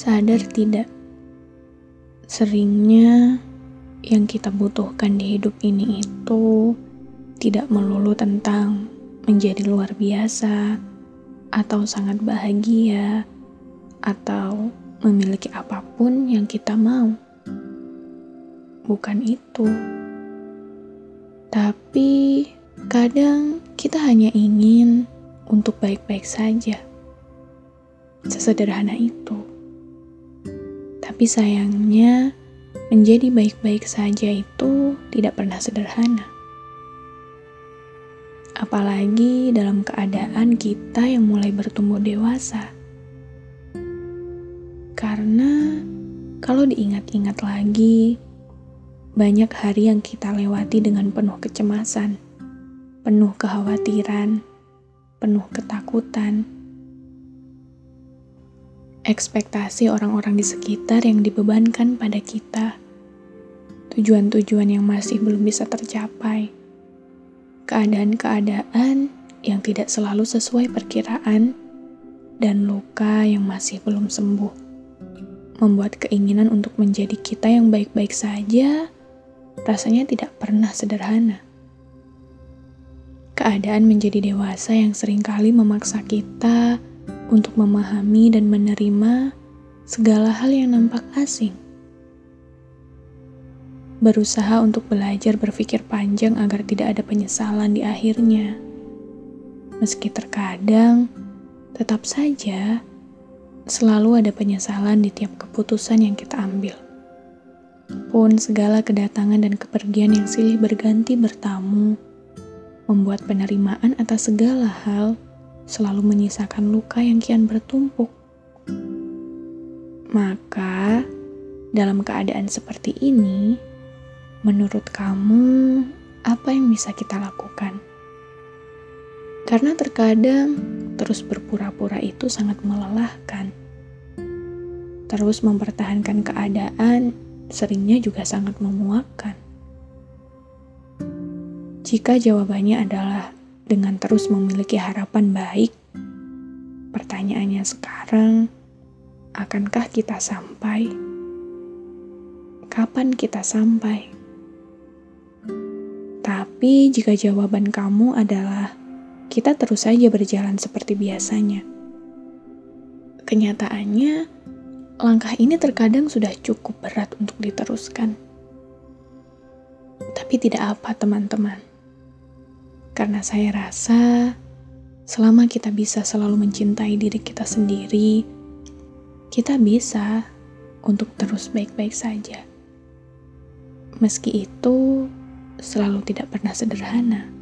Sadar tidak, seringnya yang kita butuhkan di hidup ini itu tidak melulu tentang menjadi luar biasa atau sangat bahagia atau memiliki apa pun yang kita mau. Bukan itu. Tapi kadang kita hanya ingin untuk baik-baik saja. Sesederhana itu. Tapi sayangnya, menjadi baik-baik saja itu tidak pernah sederhana. Apalagi dalam keadaan kita yang mulai bertumbuh dewasa. Karena kalau diingat-ingat lagi, banyak hari yang kita lewati dengan penuh kecemasan, penuh kekhawatiran, penuh ketakutan ekspektasi orang-orang di sekitar yang dibebankan pada kita, tujuan-tujuan yang masih belum bisa tercapai, keadaan-keadaan yang tidak selalu sesuai perkiraan, dan luka yang masih belum sembuh, membuat keinginan untuk menjadi kita yang baik-baik saja rasanya tidak pernah sederhana. Keadaan menjadi dewasa yang sering kali memaksa kita untuk memahami dan menerima segala hal yang nampak asing. Berusaha untuk belajar berpikir panjang agar tidak ada penyesalan di akhirnya. Meski terkadang tetap saja selalu ada penyesalan di tiap keputusan yang kita ambil. Pun segala kedatangan dan kepergian yang silih berganti bertamu, membuat penerimaan atas segala hal selalu menyisakan luka yang kian bertumpuk. Maka, dalam keadaan seperti ini, menurut kamu, apa yang bisa kita lakukan? Karena terkadang terus berpura-pura itu sangat melelahkan. Terus mempertahankan keadaan seringnya juga sangat memuakkan. Jika jawabannya adalah dengan terus memiliki harapan baik. Pertanyaannya sekarang, akankah kita sampai? Kapan kita sampai? Tapi jika jawaban kamu adalah kita terus saja berjalan seperti biasanya. Kenyataannya, langkah ini terkadang sudah cukup berat untuk diteruskan. Tapi tidak apa, teman-teman karena saya rasa selama kita bisa selalu mencintai diri kita sendiri, kita bisa untuk terus baik-baik saja. Meski itu selalu tidak pernah sederhana.